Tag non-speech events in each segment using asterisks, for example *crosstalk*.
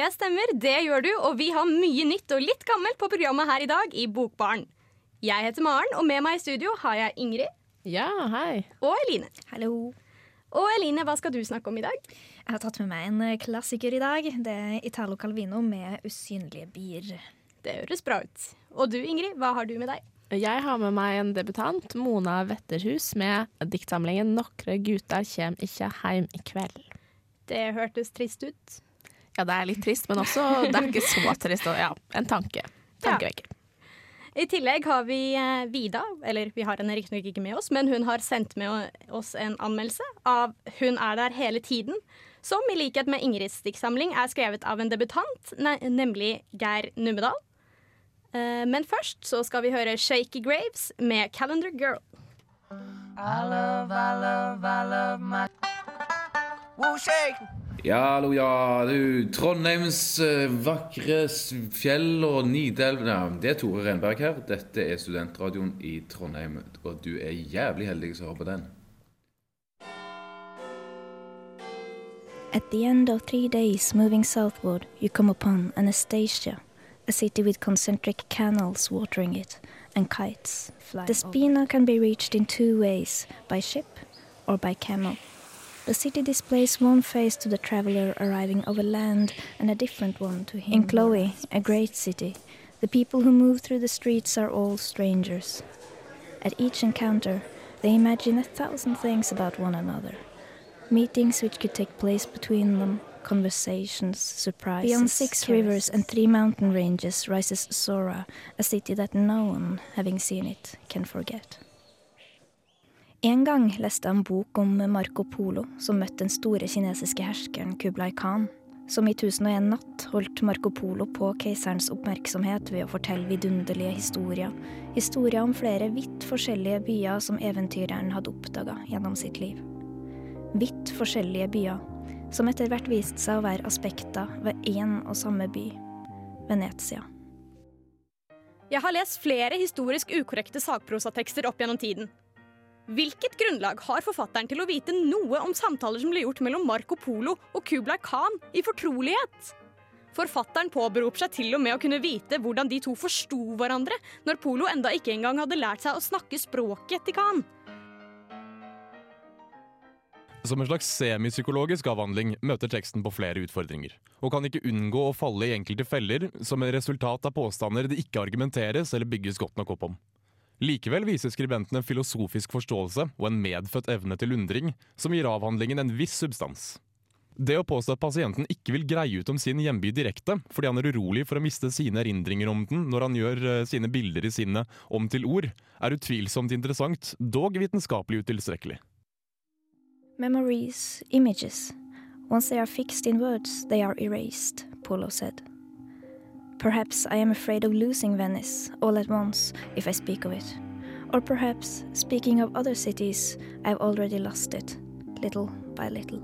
Det stemmer, det gjør du, og vi har mye nytt og litt gammelt på programmet her i dag i Bokbaren. Jeg heter Maren, og med meg i studio har jeg Ingrid Ja, hei. og Eline. Hallo. Og Eline, hva skal du snakke om i dag? Jeg har tatt med meg en eh, klassiker i dag. Det er Italo Calvino med 'Usynlige bier'. Det høres bra ut. Og du Ingrid, hva har du med deg? Jeg har med meg en debutant, Mona Wetterhus, med diktsamlingen 'Nokre gutar kjem ikkje heim i kveld'. Det hørtes trist ut. Ja, det er litt trist, men også det er ikke så trist. Ja, en tanke. Tankevekker. I tillegg har vi eh, Vida, eller vi har henne riktignok ikke med oss, men hun har sendt med oss en anmeldelse av 'Hun er der hele tiden', som i likhet med Ingrids diktsamling er skrevet av en debutant, ne nemlig Geir Numedal. Eh, men først så skal vi høre Shaky Graves med 'Calendar Girl'. Ja, hallo, ja. Du, Trondheims eh, vakre fjell og Nidelv ja, Det er Tore Renberg her. Dette er studentradioen i Trondheim. Og du er jævlig heldig som hører på den. At the end of three days moving southward, you come upon Anastasia, a city with concentric canals watering it, and kites. The Spina can be reached in two ways, by ship or by camel. The city displays one face to the traveler arriving over land and a different one to him. In Chloe, a great city, the people who move through the streets are all strangers. At each encounter, they imagine a thousand things about one another. Meetings which could take place between them, conversations, surprises. Beyond six rivers and three mountain ranges rises Sora, a city that no one, having seen it, can forget. En gang leste jeg en bok om Marco Polo, som møtte den store kinesiske herskeren Kublai Khan. Som i 1001 natt holdt Marco Polo på keiserens oppmerksomhet ved å fortelle vidunderlige historier. Historier om flere vidt forskjellige byer som eventyreren hadde oppdaga gjennom sitt liv. Vidt forskjellige byer, som etter hvert viste seg å være aspekter ved én og samme by, Venezia. Jeg har lest flere historisk ukorrekte sakprosatekster opp gjennom tiden. Hvilket grunnlag har forfatteren til å vite noe om samtaler som ble gjort mellom Marco Polo og Kublai Khan i fortrolighet? Forfatteren påberoper seg til og med å kunne vite hvordan de to forsto hverandre, når Polo enda ikke engang hadde lært seg å snakke språket til Khan. Som en slags semipsykologisk avhandling møter teksten på flere utfordringer, og kan ikke unngå å falle i enkelte feller som et resultat av påstander det ikke argumenteres eller bygges godt nok opp om. Likevel viser skribenten en filosofisk forståelse og en medfødt evne til undring som gir avhandlingen en viss substans. Det å påstå at pasienten ikke vil greie ut om sin hjemby direkte fordi han er urolig for å miste sine erindringer om den når han gjør eh, sine bilder i sinnet om til ord, er utvilsomt interessant, dog vitenskapelig utilstrekkelig. Memories, images. Once they are fixed in words, they are erased, Polo said. Perhaps I am afraid of losing Venice all at once if I speak of it. Or perhaps, speaking of other cities, I've already lost it, little by little.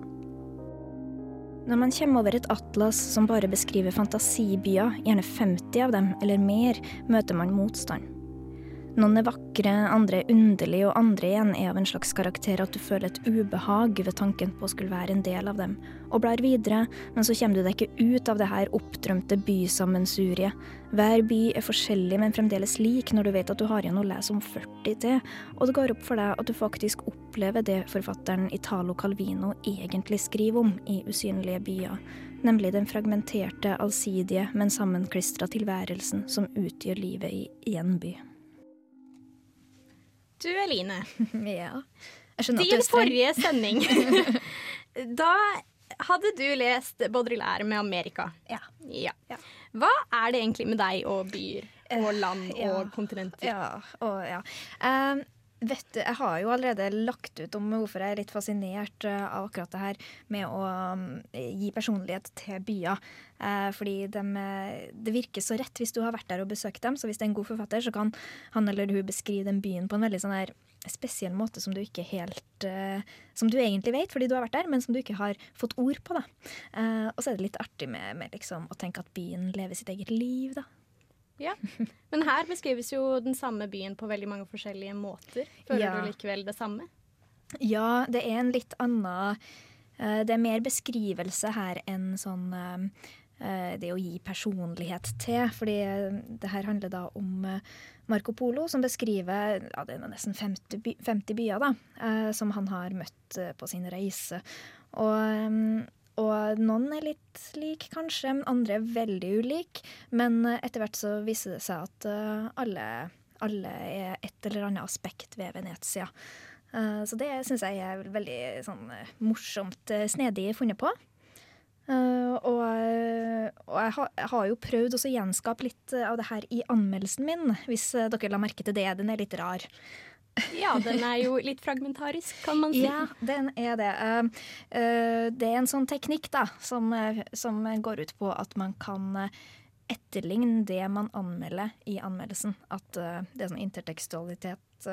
Når man kommer over et atlas som bare beskriver fantasibyer, gjerne 50 av dem eller mer, møter man motstand. Noen er vakre, andre er underlige, og andre igjen er av en slags karakter at du føler et ubehag ved tanken på å skulle være en del av dem, og blar videre, men så kommer du deg ikke ut av det her oppdrømte bysammensuriet. Hver by er forskjellig, men fremdeles lik når du vet at du har igjen å lese om 40 til, og det går opp for deg at du faktisk opplever det forfatteren Italo Calvino egentlig skriver om i Usynlige byer, nemlig den fragmenterte, allsidige, men sammenklistra tilværelsen som utgjør livet i én by. Du Eline, *laughs* Ja. Streng. forrige sending *laughs* *laughs* Da hadde du lest Baudrillard med Amerika. Ja. Ja. Ja. Hva er det egentlig med deg og byer og land ja. og kontinenter? Ja, og ja. Ehm, vet du, jeg har jo allerede lagt ut om hvorfor jeg er litt fascinert eh, av akkurat det her med å mm, gi personlighet til byer. Eh, fordi dem, eh, det virker så rett hvis du har vært der og besøkt dem. Så hvis det er en god forfatter, så kan han eller hun beskrive den byen på en veldig sånn her spesiell måte som du ikke helt Som du egentlig vet fordi du har vært der, men som du ikke har fått ord på. da. Og så er det litt artig med, med liksom, å tenke at byen lever sitt eget liv, da. Ja. Men her beskrives jo den samme byen på veldig mange forskjellige måter. Føler Ja. du likevel det samme? Ja, det er en litt annen eh, Det er mer beskrivelse her enn sånn eh, det å gi personlighet til. Fordi det her handler da om Marco Polo, som beskriver ja, det er nesten 50, by, 50 byer da, som han har møtt på sin reise. Og og noen er litt like, kanskje, men andre er veldig ulike. Men etter hvert så viser det seg at uh, alle, alle, er et eller annet aspekt ved Venezia. Uh, så det syns jeg er veldig sånn, morsomt uh, snedig funnet på. og, og jeg, har, jeg, har, jo prøvd å gjenskape litt av det her i anmeldelsen min, hvis dere la merke til det. Den er litt rar. Ja, den er jo litt fragmentarisk, kan man si. Ja, den er det. Uh, uh, det er en sånn teknikk da, som, uh, som, går ut på at man kan etterligne det man anmelder i anmeldelsen. At det er sånn intertekstualitet,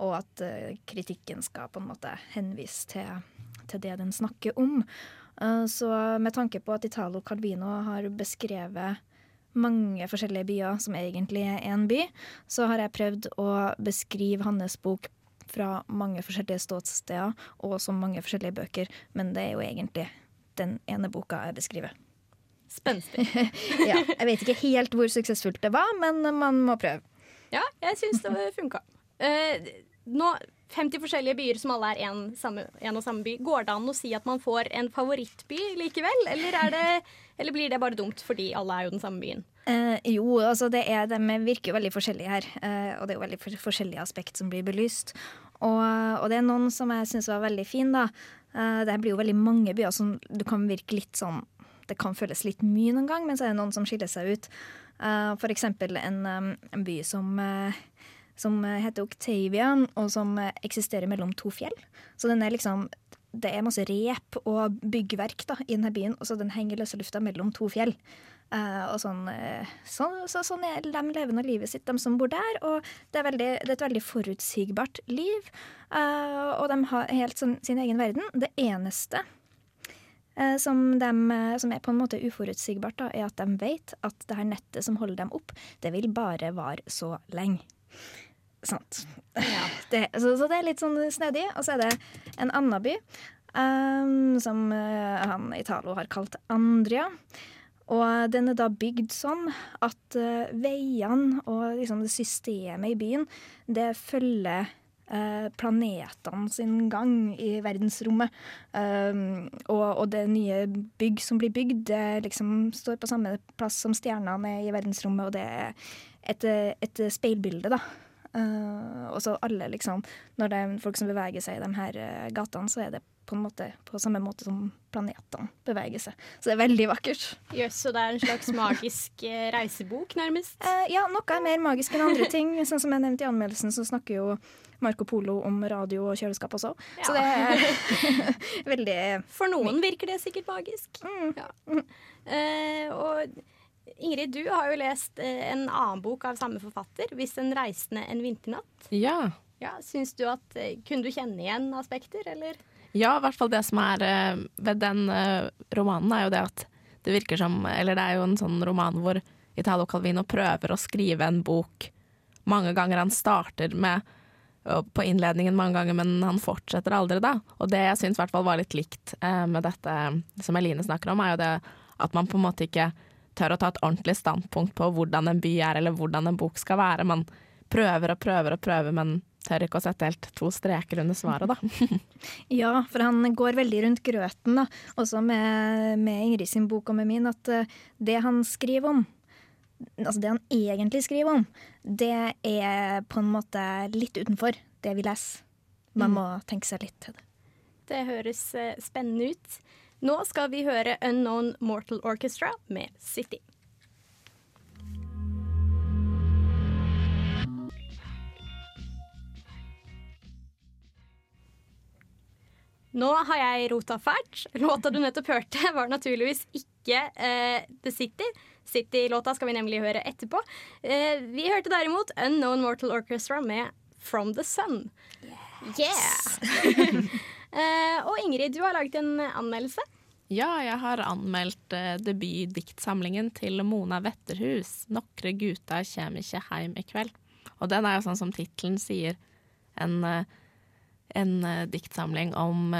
og at kritikken skal på en måte henvise til, til det den snakker om. så med tanke på at Italo Calvino har beskrevet mange forskjellige byer som egentlig er én by, så har jeg prøvd å beskrive hans bok fra mange forskjellige ståsteder og som mange forskjellige bøker, men det er jo egentlig den ene boka jeg beskriver. Spenstig. *laughs* ja, jeg vet ikke helt hvor suksessfullt det var, men man må prøve. Ja, jeg syns det funka. Uh, nå 50 forskjellige byer som alle er en, og samme by. Går det an å si at man får en favorittby likevel, eller, det, eller blir det bare dumt fordi alle er jo den samme byen? Eh, jo, altså det er, de virker jo veldig forskjellige her, eh, og det er jo veldig forskjellige aspekt som blir belyst. Og, og det er noen som jeg syns var veldig fin, da. Eh, det blir jo veldig mange byer som du kan virke litt sånn Det kan føles litt mye noen gang, men så er det noen som skiller seg ut. Eh, for eksempel en, en by som eh, som heter Octavian, og som eksisterer mellom to fjell. Så den er liksom det er masse rep og byggverk da, i denne byen, og så den henger løse lufta mellom to fjell. Uh, og sånn, uh, så, så, sånn er de levende livet sitt, de som bor der. Og det er, veldig, det er et veldig forutsigbart liv. Uh, og de har helt sånn, sin egen verden. Det eneste som, de, som, er på en måte uforutsigbart, da, er at de vet at det her nettet som holder dem opp, det vil bare vare så lenge. Sant. Ja. *laughs* Det, så, så, det er litt sånn snedig. Og så er det en annen by um, som uh, han Italo har kalt Andria. Og den er da bygd sånn at uh, veiene og liksom det systemet i byen, det følger uh, planetene sin gang i verdensrommet. Um, og, og, det nye bygg som blir bygd, det liksom står på samme plass som stjernene er i verdensrommet, og det er et, et speilbilde, da. Uh, og så alle, liksom Når det er folk som beveger seg i de her uh, gatene, så er det på en måte på samme måte som planetene beveger seg. Så det er veldig vakkert. Jøss, yes, så det er en slags magisk uh, reisebok, nærmest? ja, noe er mer magisk enn andre ting. Sånn som jeg nevnte i anmeldelsen, så snakker jo Marco Polo om radio og kjøleskap også. Ja. Så det er *laughs* *laughs* veldig For noen virker det sikkert magisk. Mm. Ja. Mm. og Ingrid, du har jo lest eh, en annen bok av samme forfatter, 'Hvis en reisende en vinternatt'. Ja. ja syns du at eh, Kunne du kjenne igjen aspekter, eller? Ja, i hvert fall det som er eh, ved den romanen, er jo det at det virker som Eller det er jo en sånn roman hvor Italo Calvino prøver å skrive en bok mange ganger. Han starter med på innledningen mange ganger, men han fortsetter aldri, da. Og det jeg syns var litt likt med dette som Eline snakker om, er jo det at man på en måte ikke tør å ta et ordentlig standpunkt på hvordan en by er, eller hvordan en bok skal være. Man prøver og prøver og prøver, men tør ikke å sette helt to streker under svaret, da. *laughs* ja, for han går veldig rundt grøten, da, også med, med Ingrid sin bok og med min, at uh, det han skriver om, altså det han egentlig skriver om, det er på en måte litt utenfor det vi leser. Man mm. må tenke seg litt til det. Det høres uh, spennende ut. Nå skal vi høre Unknown Mortal Orchestra med City. Nå har jeg rota fælt. Låta du nettopp hørte, var naturligvis ikke uh, The City. City-låta skal vi nemlig høre etterpå. Uh, vi hørte derimot Unknown Mortal Orchestra med From the Sun. Yes. Yeah! *laughs* Uh, og Ingrid, du har laget en anmeldelse. Ja, jeg har anmeldt uh, debutdiktsamlingen til Mona Wetterhus. 'Nokre guta kjem ikkje heim i kveld'. Og den er jo sånn som tittelen sier, en, uh, en uh, diktsamling om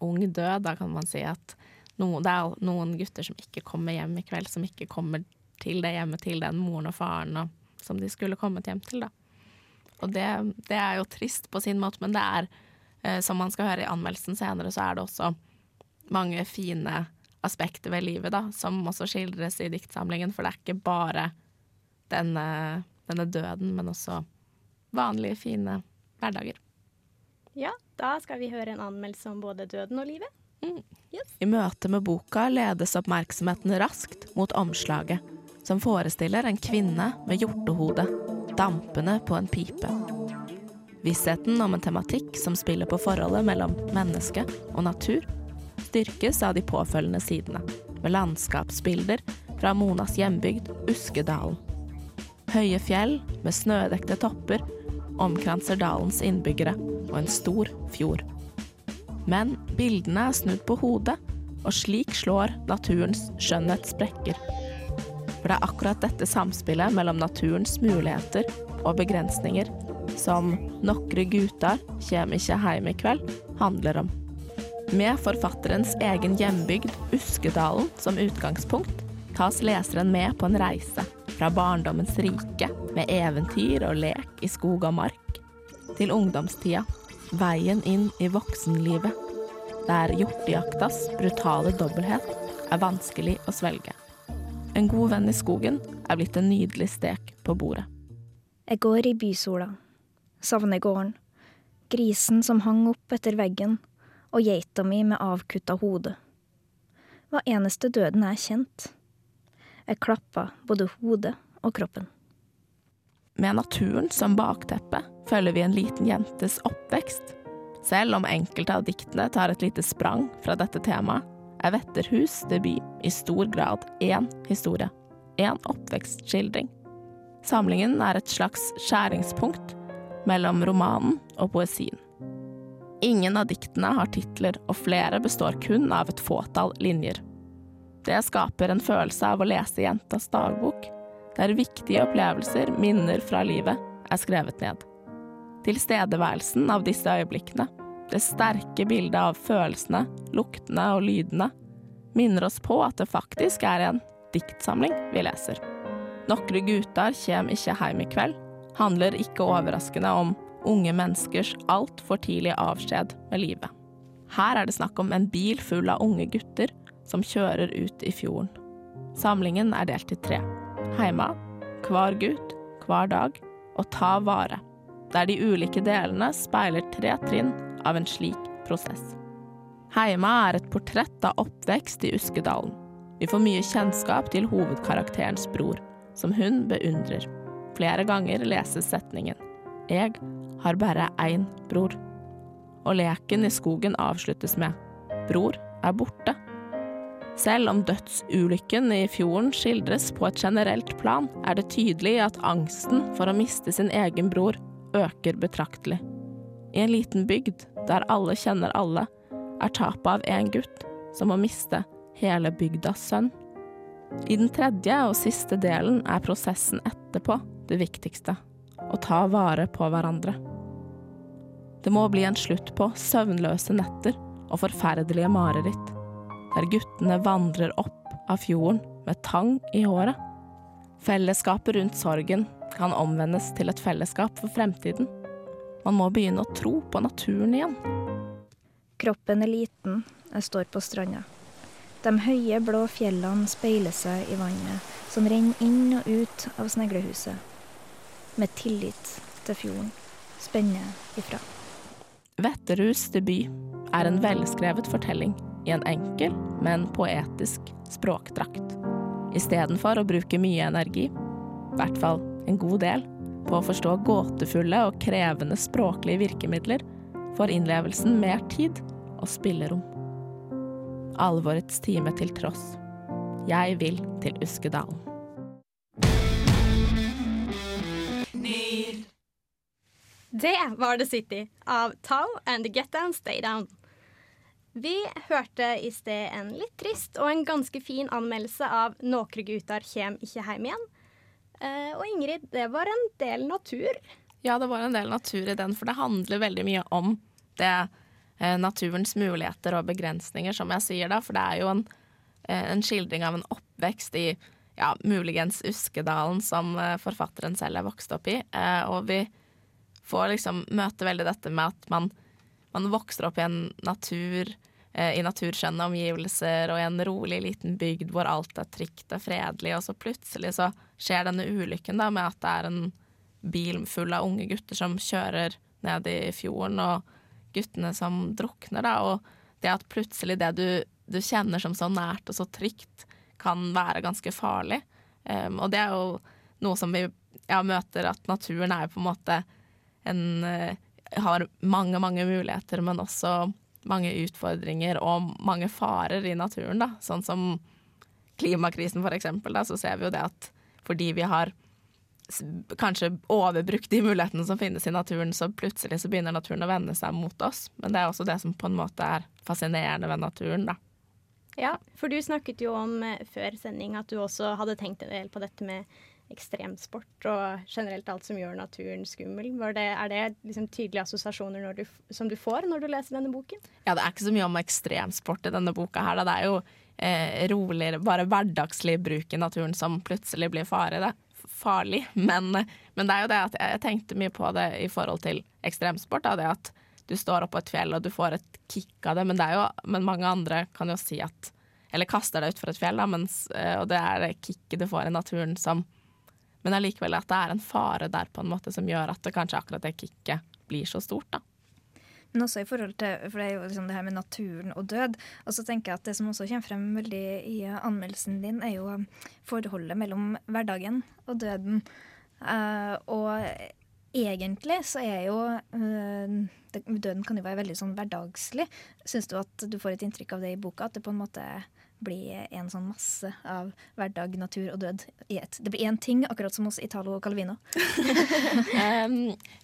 ung død. Da kan man si at no, det er noen gutter som ikke kommer hjem i kveld, som ikke kommer til det hjemmet til den moren og faren og, som de skulle kommet hjem til, da. Og det, det, er jo trist på sin måte, men det er, eh, som man skal høre i anmeldelsen senere, så er det også mange fine aspekter ved livet, da, som også skildres i diktsamlingen. For det er ikke bare denne, denne døden, men også vanlige, fine hverdager. Ja, da skal vi høre en anmeldelse om både døden og livet. Mm. Yes. I møte med boka ledes oppmerksomheten raskt mot omslaget, som forestiller en kvinne med hjortehode dampende på en pipe. Vissheten om en tematikk som spiller på forholdet mellom menneske og natur, styrkes av de påfølgende sidene, med landskapsbilder fra Monas hjembygd Uskedalen. Høye fjell med snødekte topper omkranser dalens innbyggere og en stor fjord. Men bildene er snudd på hodet, og slik slår naturens skjønnhet sprekker. For det er akkurat dette samspillet mellom naturens muligheter og begrensninger som 'Nokre gutar kjem ikkje heim i kveld' handler om. Med forfatterens egen hjembygd, Uskedalen, som utgangspunkt, tas leseren med på en reise fra barndommens rike med eventyr og lek i skog og mark, til ungdomstida, veien inn i voksenlivet, der hjortejaktas brutale dobbelthet er vanskelig å svelge. En god venn i skogen er blitt en nydelig stek på bordet. Jeg går i bysola, savner gården, grisen som hang opp etter veggen, og geita mi med avkutta hode. Hva eneste døden er kjent. Jeg klappa både hodet og kroppen. Med naturen som bakteppe følger vi en liten jentes oppvekst. Selv om enkelte av diktene tar et lite sprang fra dette temaet, er Vetterhus debut i stor grad én historie, én oppvekstskildring. Samlingen er et slags skjæringspunkt mellom romanen og poesien. Ingen av diktene har titler, og flere består kun av et fåtall linjer. Det skaper en følelse av å lese jentas dagbok, der viktige opplevelser, minner fra livet, er skrevet ned. Tilstedeværelsen av disse øyeblikkene det sterke bildet av følelsene, luktene og lydene minner oss på at det faktisk er en diktsamling vi leser. 'Nokre gutar kjem ikkje heim i kveld' handler ikke overraskende om unge menneskers altfor tidlige avskjed med livet. Her er det snakk om en bil full av unge gutter som kjører ut i fjorden. Samlingen er delt i tre. Heima, hver gutt, hver dag og ta vare. Der de ulike delene speiler tre trinn av en slik prosess. Heima er et portrett av oppvekst i Uskedalen. Vi får mye kjennskap til hovedkarakterens bror, som hun beundrer. Flere ganger leses setningen 'Jeg har bare én bror'. Og leken i skogen avsluttes med 'Bror er borte'. Selv om dødsulykken i fjorden skildres på et generelt plan, er det tydelig at angsten for å miste sin egen bror øker betraktelig. I en liten bygd, der alle kjenner alle, er tapet av en gutt som må miste hele bygdas sønn. I den tredje og siste delen er prosessen etterpå det viktigste å ta vare på hverandre. Det må bli en slutt på søvnløse netter og forferdelige mareritt, der guttene vandrer opp av fjorden med tang i håret. Fellesskapet rundt sorgen kan omvendes til et fellesskap for fremtiden. Man må begynne å tro på naturen igjen. Kroppen er liten, jeg står på stranda. De høye, blå fjellene speiler seg i vannet, som renner inn og ut av sneglehuset. Med tillit til fjorden spenner ifra. Vetterhus debut er en velskrevet fortelling i en enkel, men poetisk språkdrakt. Istedenfor å bruke mye energi, i hvert fall en god del, på å forstå gåtefulle og krevende språklige virkemidler, får innlevelsen mer tid og spillerom. Alvorets time til tross. Jeg vil til Uskedalen. Det var The City av Tau and The Get Down Stay Down. Vi hørte i sted en litt trist og en ganske fin anmeldelse av 'Nokre gutar kjem ikkje heim igjen'. Eh, og Ingrid, det var en del natur. Ja, det var en del natur i den, for det handler veldig mye om det eh, naturens muligheter og begrensninger, som jeg sier da. For det er jo en, eh, en skildring av en oppvekst i ja, muligens Uskedalen, som forfatteren selv er vokst opp i. Og vi får liksom møte veldig dette med at man, man vokser opp i en natur eh, i naturskjønne omgivelser og i en rolig liten bygd hvor alt er trygt og fredelig, og så plutselig så skjer denne ulykken da med at det er en bil full av unge gutter som kjører ned i fjorden, og guttene som drukner, da, og det at plutselig det du, du kjenner som så nært og så trygt, kan være ganske farlig. Um, og det er jo noe som vi ja, møter, at naturen er på en måte en uh, Har mange, mange muligheter, men også mange utfordringer og mange farer i naturen, da. Sånn som klimakrisen, for eksempel, da, så ser vi jo det at fordi vi har kanskje overbrukt de mulighetene som finnes i naturen, så plutselig så begynner naturen å vende seg mot oss. Men det er også det som på en måte er fascinerende ved naturen, da. Ja, for du snakket jo om eh, før sending at du også hadde tenkt en del på dette med ekstremsport og generelt alt som gjør naturen skummel. Det, er det liksom tydelige assosiasjoner du, som du får når du leser denne boken? Ja, det er ikke så mye om ekstremsport i denne boka her. Da. Det er jo eh, roligere, bare hverdagslig bruk i naturen som plutselig blir fare. Det farlig, *laughs* men, men, det er jo det at jeg tenkte mye på det i forhold til ekstremsport. Da, det at du står oppå på et fjell og du får et kick av det, men, det jo, men mange andre kan jo si at Eller kaster deg utfor et fjell, da, mens, eh, og det er det kicket du får i naturen som Men allikevel at det er en fare der på en måte som gjør at det kanskje akkurat det kicket blir så stort, da. Men også i forhold til, for det er jo liksom det her med naturen og død. Og så tenker jeg at det som også kommer frem veldig i anmeldelsen din, er jo forholdet mellom hverdagen og døden. Uh, og egentlig så er jo uh, Døden kan jo være veldig sånn hverdagslig. Syns du at du får et inntrykk av det i boka? At det på en måte blir en sånn masse av hverdag, natur og død i ett. Det blir én ting, akkurat som hos Italo og Calvino. *laughs* um,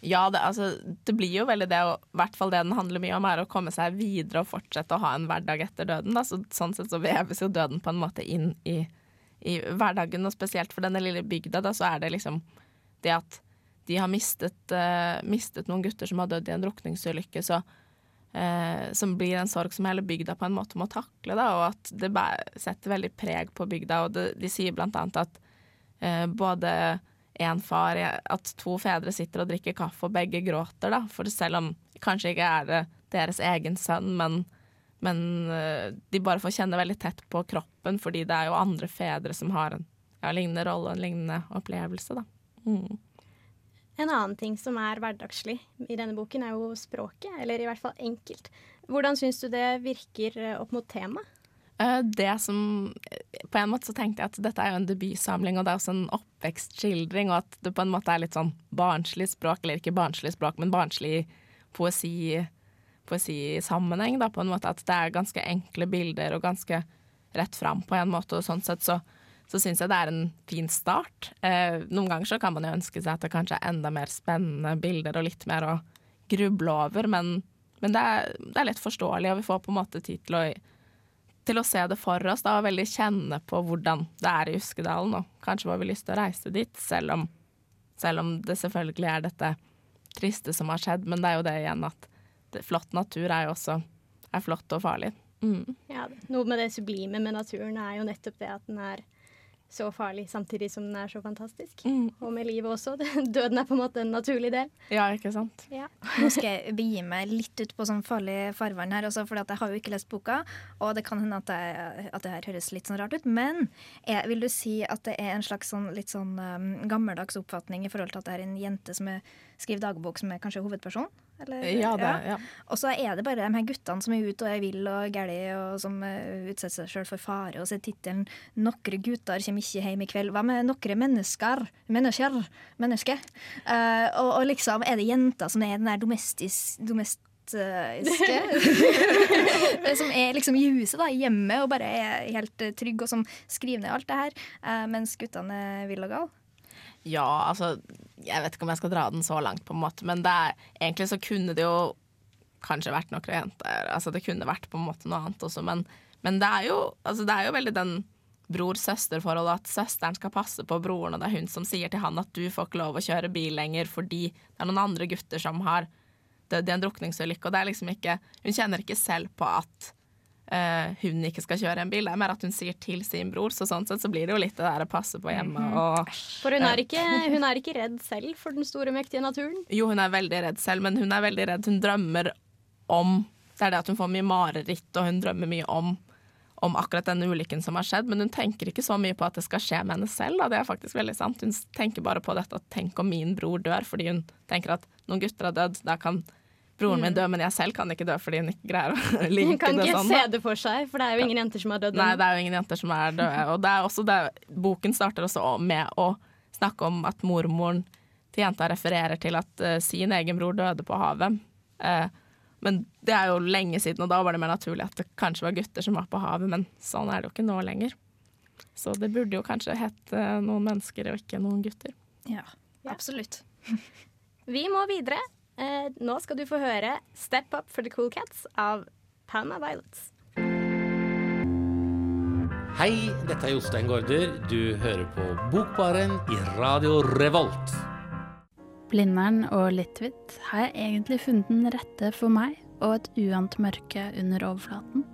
ja, det, altså, det, blir jo veldig det, og i hvert fall det den handler mye om, er å komme seg videre og fortsette å ha en hverdag etter døden. Så, sånn sett så veves jo døden på en måte inn i, i hverdagen, og spesielt for denne lille bygda, da, så er det liksom det at de har mistet, uh, mistet noen gutter som har dødd i en drukningsulykke, så uh, som blir en sorg som hele bygda på en måte må takle, da, og at det setter veldig preg på bygda. Og det, de sier blant annet at uh, både en far At to fedre sitter og drikker kaffe, og begge gråter, da. For selv om kanskje ikke er det deres egen sønn, men, men de bare får kjenne veldig tett på kroppen, fordi det er jo andre fedre som har en ja, lignende rolle og en lignende opplevelse, da. Mm. En annen ting som er hverdagslig i denne boken, er jo språket. Eller i hvert fall enkelt. Hvordan syns du det virker eh, opp mot temaet? Eh, som På en måte så tenkte jeg at dette er jo en debutsamling, og det er også en oppvekstskildring, og at det på en måte er litt sånn barnslig språk, eller ikke barnslig språk, men barnslig poesi, poesisammenheng, da, på en måte. At det er ganske enkle bilder og ganske rett fram på en måte, og sånn sett så så syns jeg det er en fin start. Eh, noen ganger så kan man jo ønske seg at det kanskje er enda mer spennende bilder og litt mer å gruble over, men, men det, er, det, er, lett forståelig, og vi får på en måte tid til å, til å se det for oss da, og veldig kjenne på hvordan det er i Uskedalen. Og kanskje får vi lyst til å reise dit, selv om, selv om det selvfølgelig er dette triste som har skjedd. Men det er jo det igjen at det, flott natur er jo også er flott og farlig. Mm. Ja, noe med det sublime med naturen er jo nettopp det at den er så farlig, samtidig som den er så fantastisk. Mm. Og med livet også. *laughs* Døden er på en måte en naturlig del. Ja, ikke sant. Ja. *laughs* Nå skal jeg begi meg litt ut på sånn farlig farvann her, også, for jeg har jo ikke lest boka. Og det kan hende at det, at det her høres litt sånn rart ut. Men jeg, vil du si at det er en slags sånn, litt sånn um, gammeldags oppfatning i forhold til at det er en jente som er, skriver dagbok, som er kanskje hovedperson? Eller, ja, det, ja. Og så er det bare de her guttene som er ute og er ville og gæli, og som uh, utsetter seg sjøl for fare. Og så er tittelen 'Nokre gutter kommer ikke hjem i kveld'. Hva med nokre mennesker? Mennesker? Menneske? Uh, og, og, liksom er det jenter som er den der domestis, domestiske *laughs* som er liksom i huset, da, hjemme, og bare er helt trygg, og som skriver ned alt det her, uh, mens guttene er ville og gale. Ja, altså Jeg vet ikke om jeg skal dra den så langt, på en måte, men er, egentlig så kunne det jo kanskje vært noen jenter. Altså det kunne vært på en måte noe annet også, men, men det, er jo, altså, det er jo veldig den bror-søster-forholdet at søsteren skal passe på broren, og det er hun som sier til han at du får ikke lov å kjøre bil lenger fordi det er noen andre gutter som har dødd i en drukningsulykke, og det er liksom ikke Hun kjenner ikke selv på at hun ikke skal kjøre en bil. Det er mer at hun sier til sin bror, så sånn sett så blir det jo litt det der å passe på hjemme Mhm. og For hun er, ikke, hun er ikke redd selv for den store, mektige naturen. Jo, hun er veldig redd selv, men hun er veldig redd. Hun drømmer om Det er det at hun får mye mareritt, og hun drømmer mye om om akkurat denne ulykken som har skjedd, men hun tenker ikke så mye på at det skal skje med henne selv. Da. Det er faktisk veldig sant. Hun tenker bare på dette at tenk om min bror dør, fordi hun tenker at noen gutter har dødd, da kan broren min dø, men jeg selv kan ikke dø fordi hun ikke greier å *laughs* like hun kan det ikke sånn. se det for seg, for det er jo ingen jenter som har dødd Nei, det er jo ingen jenter som er døde. Og det er også det, boken starter også med å snakke om at mormoren til jenta refererer til at uh, sin egen bror døde på havet. Uh, men det er jo lenge siden, og da var det mer naturlig at det kanskje var gutter som var på havet, men sånn er det jo ikke nå lenger. Så det burde jo kanskje hete noen mennesker og ikke noen gutter. Ja, absolutt. *laughs* Vi må videre. Eh, nå skal du få høre 'Step Up for the Cool Cats' av Panna Violets. Hei, dette er Jostein Gaarder. Du hører på Bokbaren i Radio Revolt. Blindern og Litwit har jeg egentlig funnet den rette for meg og et uant mørke under overflaten.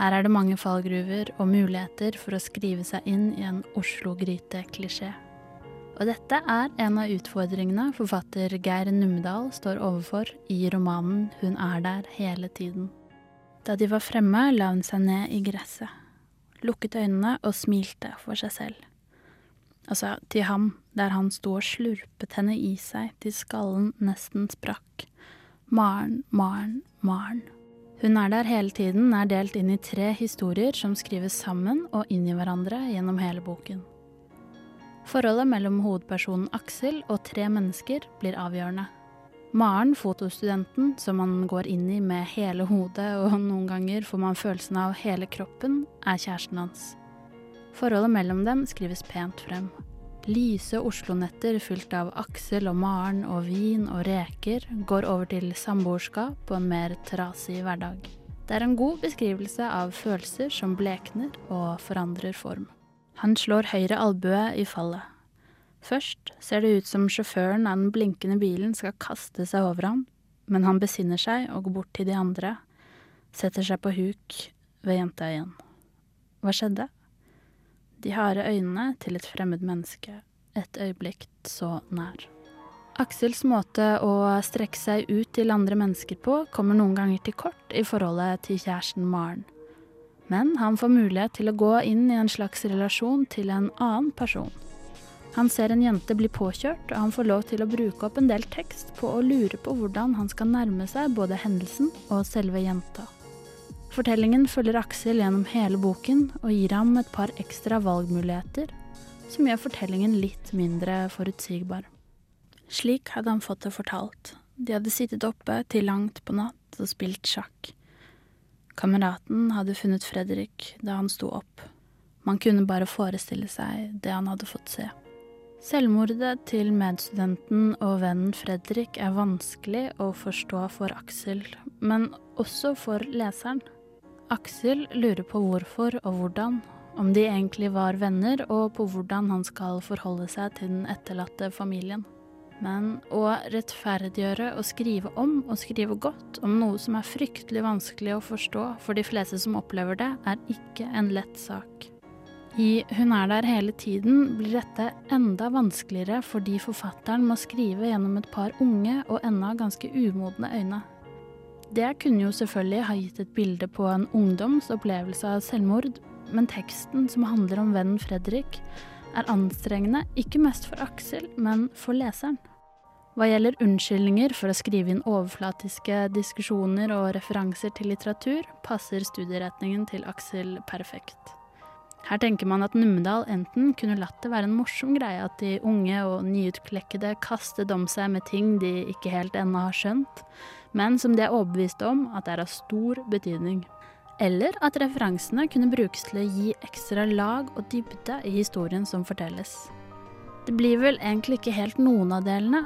Her er det mange fallgruver og muligheter for å skrive seg inn i en Oslo-gryte-klisjé. Og dette er en av utfordringene forfatter Geir Numedal står overfor i romanen Hun er der hele tiden. Da de var fremme, la hun seg ned i gresset, lukket øynene og smilte for seg selv. Altså til ham, der han sto og slurpet henne i seg til skallen nesten sprakk. Maren, Maren, Maren. Hun er der hele tiden er delt inn i tre historier som skrives sammen og inn i hverandre gjennom hele boken. Forholdet mellom hovedpersonen Aksel og tre mennesker blir avgjørende. Maren, fotostudenten, som man går inn i med hele hodet, og noen ganger får man følelsen av hele kroppen, er kjæresten hans. Forholdet mellom dem skrives pent frem. Lyse Oslo-netter fylt av Aksel og Maren og vin og reker går over til samboerskap og en mer trasig hverdag. Det er en god beskrivelse av følelser som blekner og forandrer form. Han slår høyre albue i fallet. Først ser det ut som sjåføren av den blinkende bilen skal kaste seg over ham, men han besinner seg og går bort til de andre, setter seg på huk ved jenta igjen. Hva skjedde? De harde øynene til et fremmed menneske, et øyeblikk så nær. Aksels måte å strekke seg ut til andre mennesker på kommer noen ganger til kort i forholdet til kjæresten Maren. Men han får mulighet til å gå inn i en slags relasjon til en annen person. Han ser en jente bli påkjørt, og han får lov til å bruke opp en del tekst på å lure på hvordan han skal nærme seg både hendelsen og selve jenta. Fortellingen følger Aksel gjennom hele boken og gir ham et par ekstra valgmuligheter, som gjør fortellingen litt mindre forutsigbar. Slik hadde han fått det fortalt. De hadde sittet oppe til langt på natt og spilt sjakk. Kameraten hadde funnet Fredrik da han sto opp. Man kunne bare forestille seg det han hadde fått se. Selvmordet til medstudenten og vennen Fredrik er vanskelig å forstå for Aksel, men også for leseren. Aksel lurer på hvorfor og hvordan, om de egentlig var venner, og på hvordan han skal forholde seg til den etterlatte familien. Men å rettferdiggjøre og skrive om og skrive godt om noe som er fryktelig vanskelig å forstå for de fleste som opplever det, er ikke en lett sak. I Hun er der hele tiden blir dette enda vanskeligere fordi forfatteren må skrive gjennom et par unge og ennå ganske umodne øyne. Det kunne jo selvfølgelig ha gitt et bilde på en ungdoms opplevelse av selvmord, men teksten som handler om vennen Fredrik, er anstrengende ikke mest for Aksel, men for leseren. Hva gjelder unnskyldninger for å skrive inn overflatiske diskusjoner og referanser til litteratur, passer studieretningen til Aksel perfekt. Her tenker man at Numedal enten kunne latt det være en morsom greie at de unge og nyutklekkede kastet om seg med ting de ikke helt ennå har skjønt, men som de er overbevist om at det er av stor betydning. Eller at referansene kunne brukes til å gi ekstra lag og dybde i historien som fortelles. Det blir vel egentlig ikke helt noen av delene,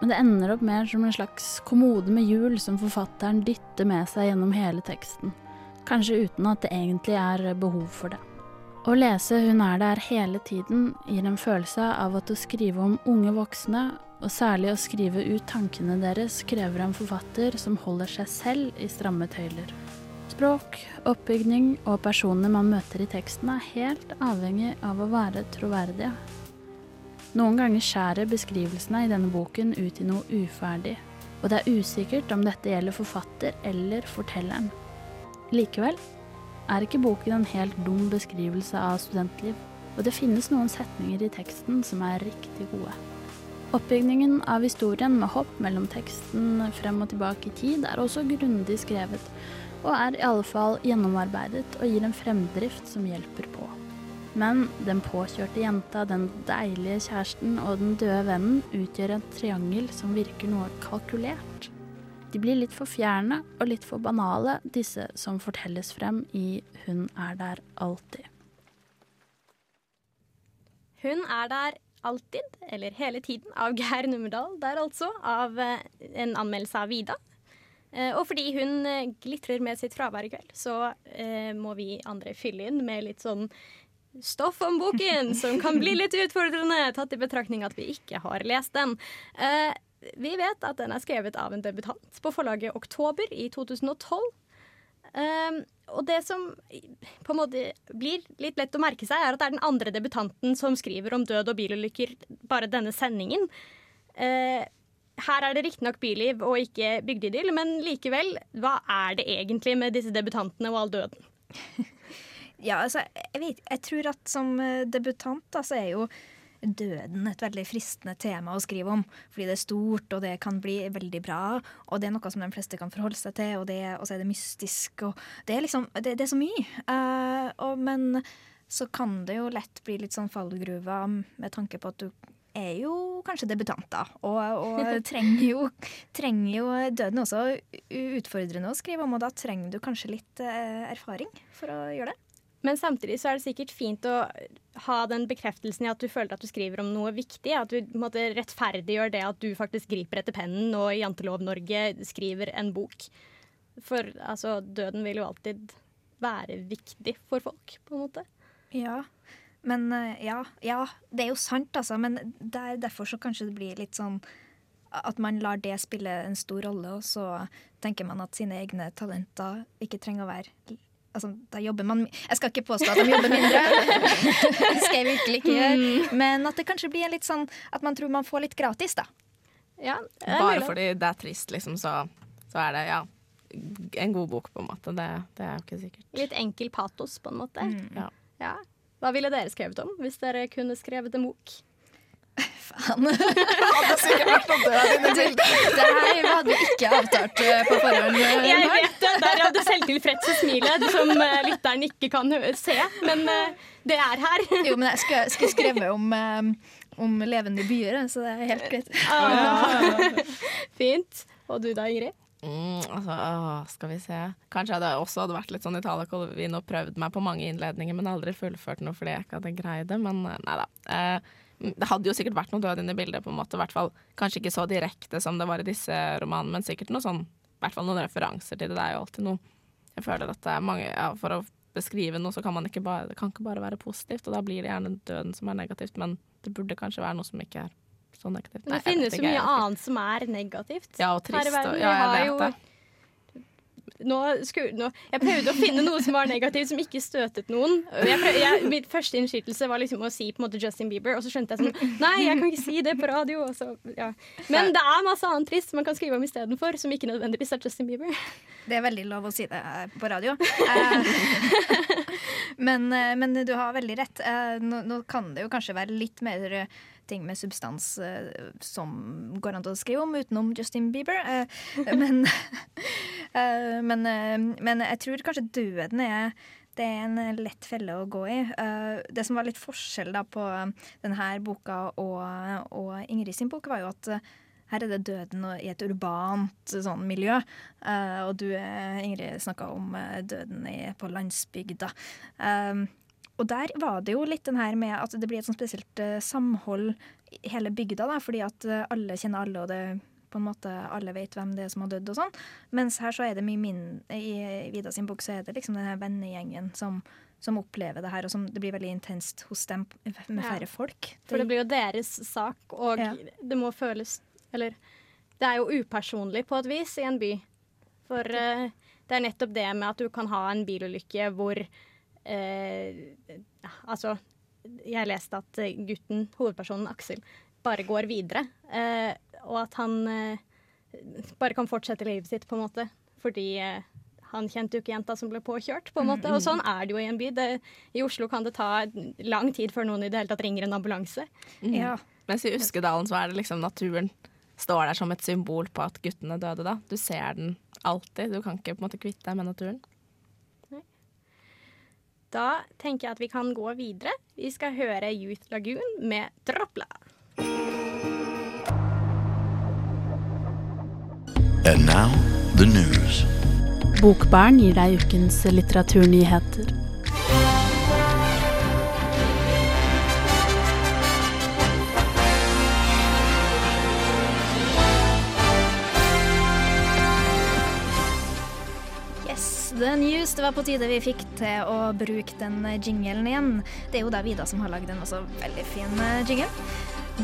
men det ender opp mer som en slags kommode med hjul som forfatteren dytter med seg gjennom hele teksten, kanskje uten at det egentlig er behov for det. Å lese Hun er der hele tiden gir en følelse av at å skrive om unge voksne Og særlig å skrive ut tankene deres krever en forfatter som holder seg selv i stramme tøyler. Språk, oppbygning og personene man møter i teksten er helt avhengig av å være troverdige. Noen ganger skjærer beskrivelsene i denne boken ut i noe uferdig, og det er usikkert om dette gjelder forfatter eller fortelleren. Likevel er ikke boken en helt dum beskrivelse av studentliv, og det finnes noen setninger i teksten som er riktig gode. Oppbygningen av historien med hopp mellom teksten frem og tilbake i tid er også grundig skrevet, og er i alle fall gjennomarbeidet og gir en fremdrift som hjelper på. Men den påkjørte jenta, den deilige kjæresten og den døde vennen utgjør en triangel som virker noe kalkulert. De blir litt for fjerne og litt for banale, disse som fortelles frem i Hun er der alltid. Hun er der alltid, eller hele tiden, av Geir Nummerdal der altså. Av eh, en anmeldelse av Vida. Eh, og fordi hun eh, glitrer med sitt fravær i kveld, så må vi andre fylle inn med litt sånn stoff om boken, som kan bli litt utfordrende, tatt i betraktning at vi ikke har lest den. Eh, vi vet at den er skrevet av en debutant på forlaget Oktober i 2012. Um, og det som på en måte blir litt lett å merke seg, er at det er den andre debutanten som skriver om død og bilulykker bare denne sendingen. Uh, her er det riktignok byliv og ikke bygdeidyll, men likevel, hva er det egentlig med disse debutantene og all døden? *laughs* ja, altså, jeg, vet, jeg tror at som debutant da, så er jo døden et veldig fristende tema å skrive om. Fordi det er stort, og det kan bli veldig bra. Og det er noe som de fleste kan forholde seg til, og, det, og så er det mystisk. Og det er liksom Det, det er så mye. Uh, og, men så kan det jo lett bli litt sånn fallgruver med tanke på at du er jo kanskje debutant, da. Og, og *laughs* trenger, jo, trenger, jo, Døden også utfordrende å skrive om, og da trenger du kanskje litt uh, erfaring for å gjøre det. Men samtidig så er det sikkert fint å ha den bekreftelsen i at du føler at du skriver om noe viktig. At du måtte rettferdiggjør det at du faktisk griper etter pennen og i Jantelov-Norge skriver en bok. For altså, døden vil jo alltid være viktig for folk, på en måte. Ja, men eh, ja, ja det er jo sant, altså. Men der, derfor så kanskje det blir litt sånn at man lar det spille en stor rolle, og så tenker man at sine egne talenter ikke trenger å være Altså, da jobber man Jeg skal ikke påstå at de jobber mindre, *laughs* det skal jeg virkelig ikke gjøre. Mm. Men at det kanskje blir litt sånn at man tror man får litt gratis, da. Ja, Bare fordi det er trist, liksom, så, så, er det ja, en god bok, på en måte. Det, det, er jo ikke sikkert. Litt enkel patos, på en måte. Mm. Ja. ja. Hva ville dere skrevet om hvis dere kunne skrevet en bok? Faen. *laughs* hadde sikkert vært noe død inne bildet. Det her hadde vi ikke avtalt eh, på forhånd. Eh, jeg vet det. Der hadde selvtilfredse smilet som uh, lytteren ikke kan se. Men det er her. Jo, men jeg skulle, skulle skrevet om, om levende byer, så det er helt greit. Ah, fint. Og du da, Ingrid? Mm, altså, å, skal vi se. Kanskje jeg også hadde vært litt sånn Italia Colvin og prøvd meg på mange innledninger, men aldri fullført noe fordi jeg ikke hadde greid det. Men nei da. Eh, det hadde jo sikkert vært noe død inne i bildet, på en måte. hvert fall Kanskje ikke så direkte som det var i disse romanene, men sikkert noe sånn, i hvert fall noen referanser til det. Det er jo alltid noe Jeg føler at det er mange ja, For å beskrive noe, så kan man ikke bare, det kan ikke bare være positivt, og da blir det gjerne døden som er negativt, men det burde kanskje være noe som ikke er så negativt. Nei, det finnes så mye annet som er negativt. Ja, og trist. Og, ja, jeg vet det nå, skulle, nå, Jeg prøvde å finne noe som var negativt, som ikke støtet noen. Prøvde, jeg, mitt første innskytelse var liksom å si på en måte Justin Bieber, og så skjønte jeg sånn Nei, jeg kan ikke si det på radio. Så, ja. Men det er masse annet trist man kan skrive om istedenfor, som ikke nødvendigvis er Justin Bieber. Det er veldig lov å si det på radio. Eh, *laughs* men, eh, men, du har veldig rett. Eh, nå, nå kan det jo kanskje være litt mer ting med substans uh, som går an å skrive om, utenom Justin Bieber. Uh, men, uh, *laughs* men, men, jeg tror kanskje døden er det er en lett felle å gå i. det som var litt forskjell da på denne boka og, og Ingrid sin bok, var jo at her er det døden i et urbant sånn, miljø. og du, Ingrid, snakka om døden i, på landsbygda. Uh, og der var det jo litt den her med at det blir et sånn spesielt uh, samhold i hele bygda, da, fordi at uh, alle kjenner alle, og det på en måte alle vet hvem det er som har dødd og sånn. Mens her så er det mye mindre I Vida sin bok så er det liksom den her vennegjengen som, som opplever det her, og som det blir veldig intenst hos dem med Ja. færre folk. For det blir jo deres sak, og Ja. det må føles Eller det er jo upersonlig på et vis i en by. For uh, det er nettopp det med at du kan ha en bilulykke hvor Altså, jeg leste at eh, gutten, hovedpersonen Aksel, bare går videre. Eh, og at han eh, bare kan fortsette livet sitt, på en måte. Fordi eh, han kjente jo ikke jenta som ble påkjørt, på en måte. Og sånn er det jo i en by. Det, I Oslo kan det ta lang tid før noen i det hele tatt ringer en ambulanse. Ja. Mens i Uskedalen så er det liksom naturen står der som et symbol på at guttene døde da. Du ser den alltid. Du kan ikke på en måte kvitte deg med naturen. Da tenker jeg at vi kan gå videre. Vi skal høre Youth Lagoon med Dropla. And now, the news. Bokbaren gir deg ukens litteraturnyheter. The news. Det var på tide vi fikk til å bruke den jingelen igjen. Det er jo da Vida som har lagd en også veldig fin eh, jingle.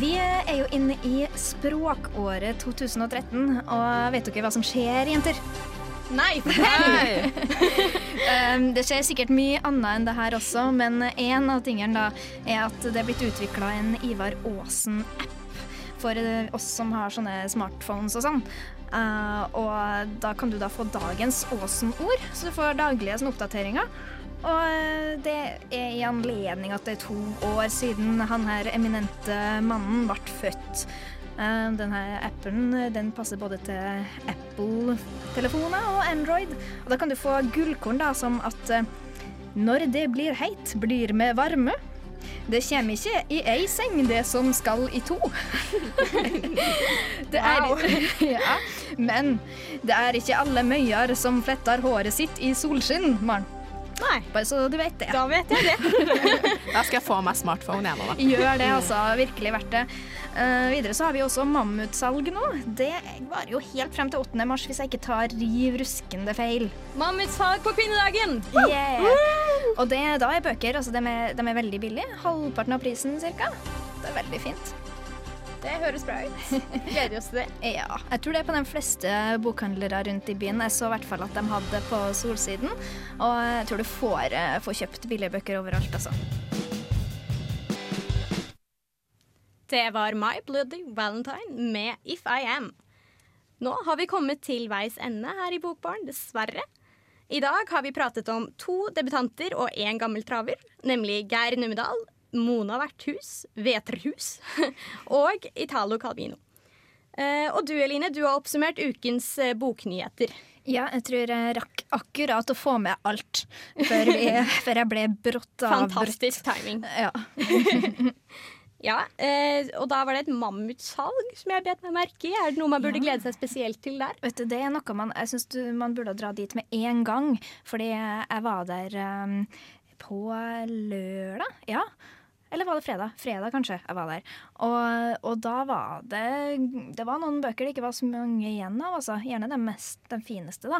Vi er jo inne i språkåret 2013, og vet dere hva som skjer, jenter? Nei! *laughs* Nei. det skjer sikkert mye annet enn det her også, men en av tingene da er at det er blitt utvikla en Ivar Aasen-app for eh, oss som har sånne smartphones og sånn. Uh, og da kan du da få dagens Åsen-ord, så du får daglige sånn, oppdateringer. Og eh, det er i anledning at det er to år siden han her eminente mannen ble født. Eh, Denne appen den passer både til Apple-telefoner og Android. Og da kan du få gullkorn da, som at når det blir heit, blir med varme. Det kommer ikke i ei seng, det som skal i to. det er, *laughs* ja, men det er ikke alle møyer som fletter håret sitt i solskinn, Maren. Nei, Bare så du vet det. da vet jeg det. *laughs* Da skal jeg få meg smartphone nå, da. Gjør det, altså. Virkelig verdt det. Uh, videre så har vi også mammutsalg nå. Det varer jo helt frem til 8. mars, hvis jeg ikke tar riv ruskende feil. Mammutsalg på kvinnedagen! Yeah. Og det, da er bøker altså, de, er, de er veldig billige. Halvparten av prisen ca. Det er veldig fint. Det høres bra ut. *laughs* Gleder oss til det. Ja, jeg tror det er på de fleste bokhandlere rundt i byen. Jeg så i hvert fall at de hadde det på Solsiden. Og jeg tror du får, eh, får kjøpt billige bøker overalt, altså. Det var My Bloody Valentine med If I Am. Nå har vi kommet til veis ende her i Bokbaren, dessverre. I dag har vi pratet om to debutanter og én gammel traver, nemlig Geir Numedal, Mona Verthus, Veterhus *laughs* og Italo Calvino. Eh, og du Eline, du har oppsummert ukens eh, boknyheter. Ja, jeg tror jeg rakk akkurat å få med alt før, vi, *laughs* før jeg ble brått avbrutt. Fantastisk timing. Ja. *laughs* Ja, eh, og da var det et mammutsalg som jeg bet meg merke i. Er det noe man burde glede seg spesielt til der? Vet du, det er noe man, jeg syns man burde dra dit med en gang. Fordi jeg var der um, på lørdag. Ja. Eller var det fredag? Fredag, kanskje. jeg var der. Og, og da var det Det var noen bøker det ikke var så mange igjen av. altså. Gjerne den, mest, de fineste, da.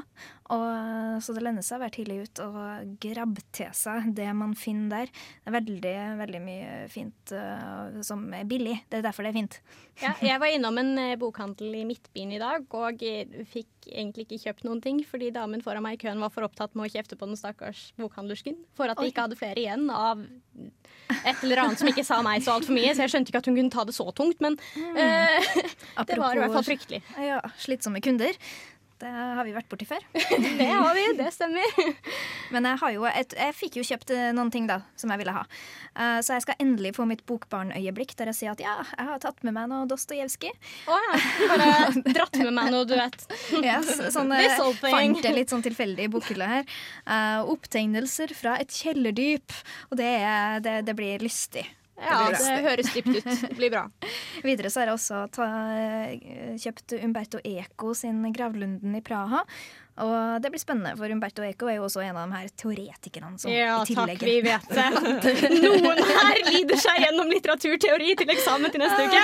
Og, så det lønner seg å være tidlig ut og grabbe til seg det man finner der. Det er veldig, veldig mye fint uh, som er billig. Det er derfor det er fint. Ja, jeg var innom en eh, bokhandel i Midtbyen i dag og eh, fikk egentlig ikke kjøpt noen ting fordi damen foran meg i køen var for opptatt med å kjefte på den stakkars bokhandlersken for at de ikke hadde flere igjen av et eller annet som ikke sa nei så altfor mye. Så jeg skjønte ikke at hun kunne ta det så tungt, men eh, *laughs* det var i hvert fall fryktelig. Ja, slitsomme kunder. Det har vi vært borti før. *laughs* Det har vi, det stemmer. *laughs* Men jeg, har jo et, jeg fikk jo kjøpt eh, noen ting da, som jeg ville ha. Uh, så jeg skal endelig få mitt bokbarnøyeblikk der jeg sier at ja, jeg har tatt med meg noe Dostojevskij. Oh, ja. Bare dratt med meg noe, du vet. *laughs* Yes, sånn, eh, fant jeg litt sånn tilfeldig i bokhylla her. Uh, opptegnelser fra et kjellerdyp. Og det, det, det blir lystig. Ja, det høres dypt ut. Det blir bra. Videre så har jeg også ta, kjøpt Umberto Eco sin 'Gravlunden i Praha'. Og det blir spennende, for Umberto Eco er jo også en av de her teoretikerne som Ja, i tillegg takk, vi vet det. *laughs* Noen her lider seg gjennom litteraturteori til eksamen til neste uke.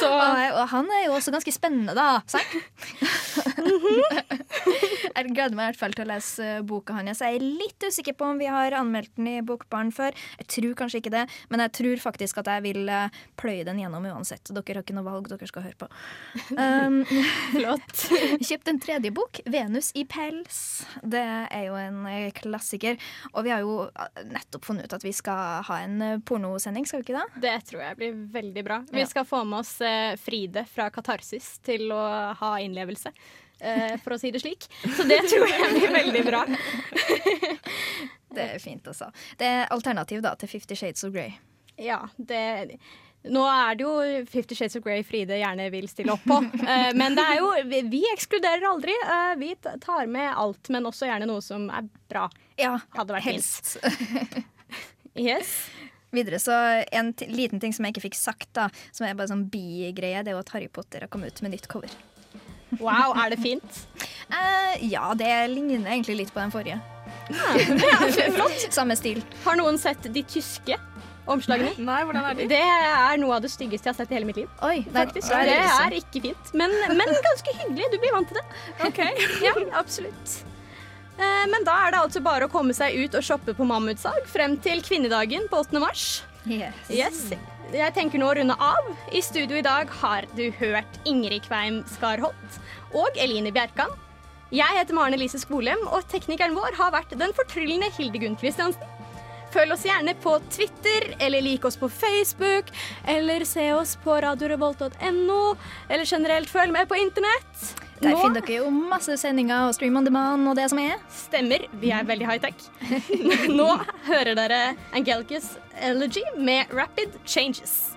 Så Og, han er jo også ganske spennende, da. Sant? *laughs* jeg gleder meg i hvert fall til å lese eh, boka hans. Jeg er litt usikker på om vi har anmeldt den i Bokbarn før. Jeg tror kanskje ikke det, men jeg tror faktisk at jeg vil eh, pløye den gjennom uansett. Dere har ikke noe valg, dere skal høre på. *laughs* Um, flott. Kjøpt en tredje bok, 'Venus i pels'. Det er jo en eh, klassiker. Og vi har jo eh, nettopp funnet ut at vi skal ha en eh, pornosending, skal vi ikke det? Det tror jeg blir veldig bra. Vi skal få med oss Fride fra Katarsis til å ha innlevelse. for å si det slik. Så det tror jeg blir veldig bra. *laughs* Det er fint, altså. Det er alternativ da til Fifty Shades of Grey. Ja, det Nå er det jo Fifty Shades of Grey Fride gjerne vil stille opp på. *laughs* Eh, men det er jo Vi, ekskluderer aldri. Eh, vi tar med alt, men også gjerne noe som er bra. Ja, Hadde vært helst. *laughs* Yes. Videre så En liten ting som jeg ikke fikk sagt, da som er bare sånn bigreie, det er jo at Harry Potter har kommet ut med nytt cover. Wow, er det fint? uh, *laughs* ja, det ligner egentlig litt på den forrige. Ja, det er Flott. Samme stil. Har noen sett de tyske omslagene? Nei, hvordan er de? Det er noe av det styggeste jeg har sett i hele mitt liv. Oi, Faktisk, Nei, det ikke er ikke fint, men, men ganske hyggelig. Du blir vant til det. Ok. Ja, absolutt. Eh, Men da er det altså bare å komme seg ut og shoppe på mammutsalg frem til kvinnedagen på 8. mars. Yes. Yes. Jeg tenker nå å runde av. I studio i dag har du hørt Ingrid Kveim Skarholt og Eline Bjerkan. Jeg heter Maren Elise Skolem, og teknikeren vår har vært den fortryllende Hildegunn Kristiansen. Følg oss gjerne på Twitter, eller lik oss på Facebook, eller se oss på radiorevolt.no, eller generelt følg med på internett. Der finner dere jo masse sendinger og stream on demand og det som er. stemmer, vi er veldig high-tech. *laughs* Nå hører dere Angelicus Elegy med Rapid Changes.